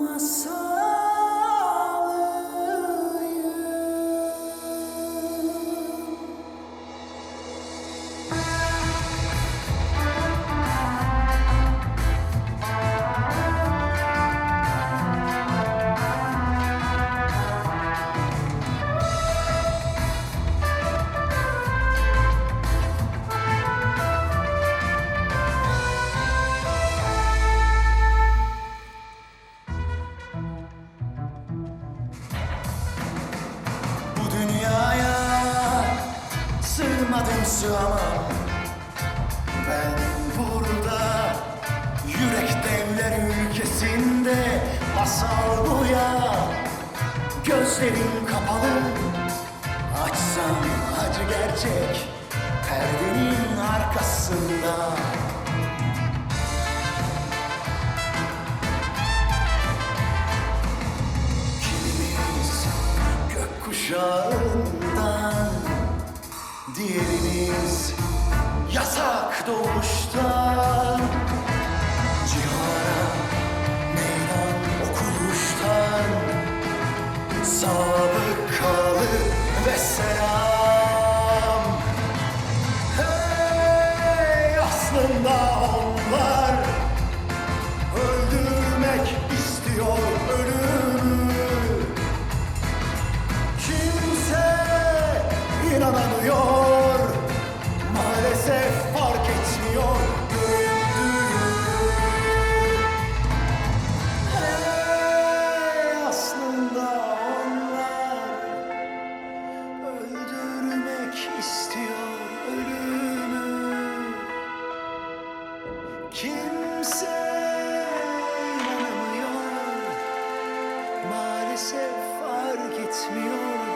my soul. Sığmadım sığamam. Ben burada Yürek devler ülkesinde Masal bu ya Gözlerim kapalı. Açsam acı gerçek Perdenin arkasında. Kimimiz gökkuşağından Diğerimiz yasak doğuştan Cihana meydan okuruştan Sabıkalı ve selam. Hey aslında onlar Kimse inanamıyor. Maalesef fark etmiyor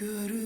Görün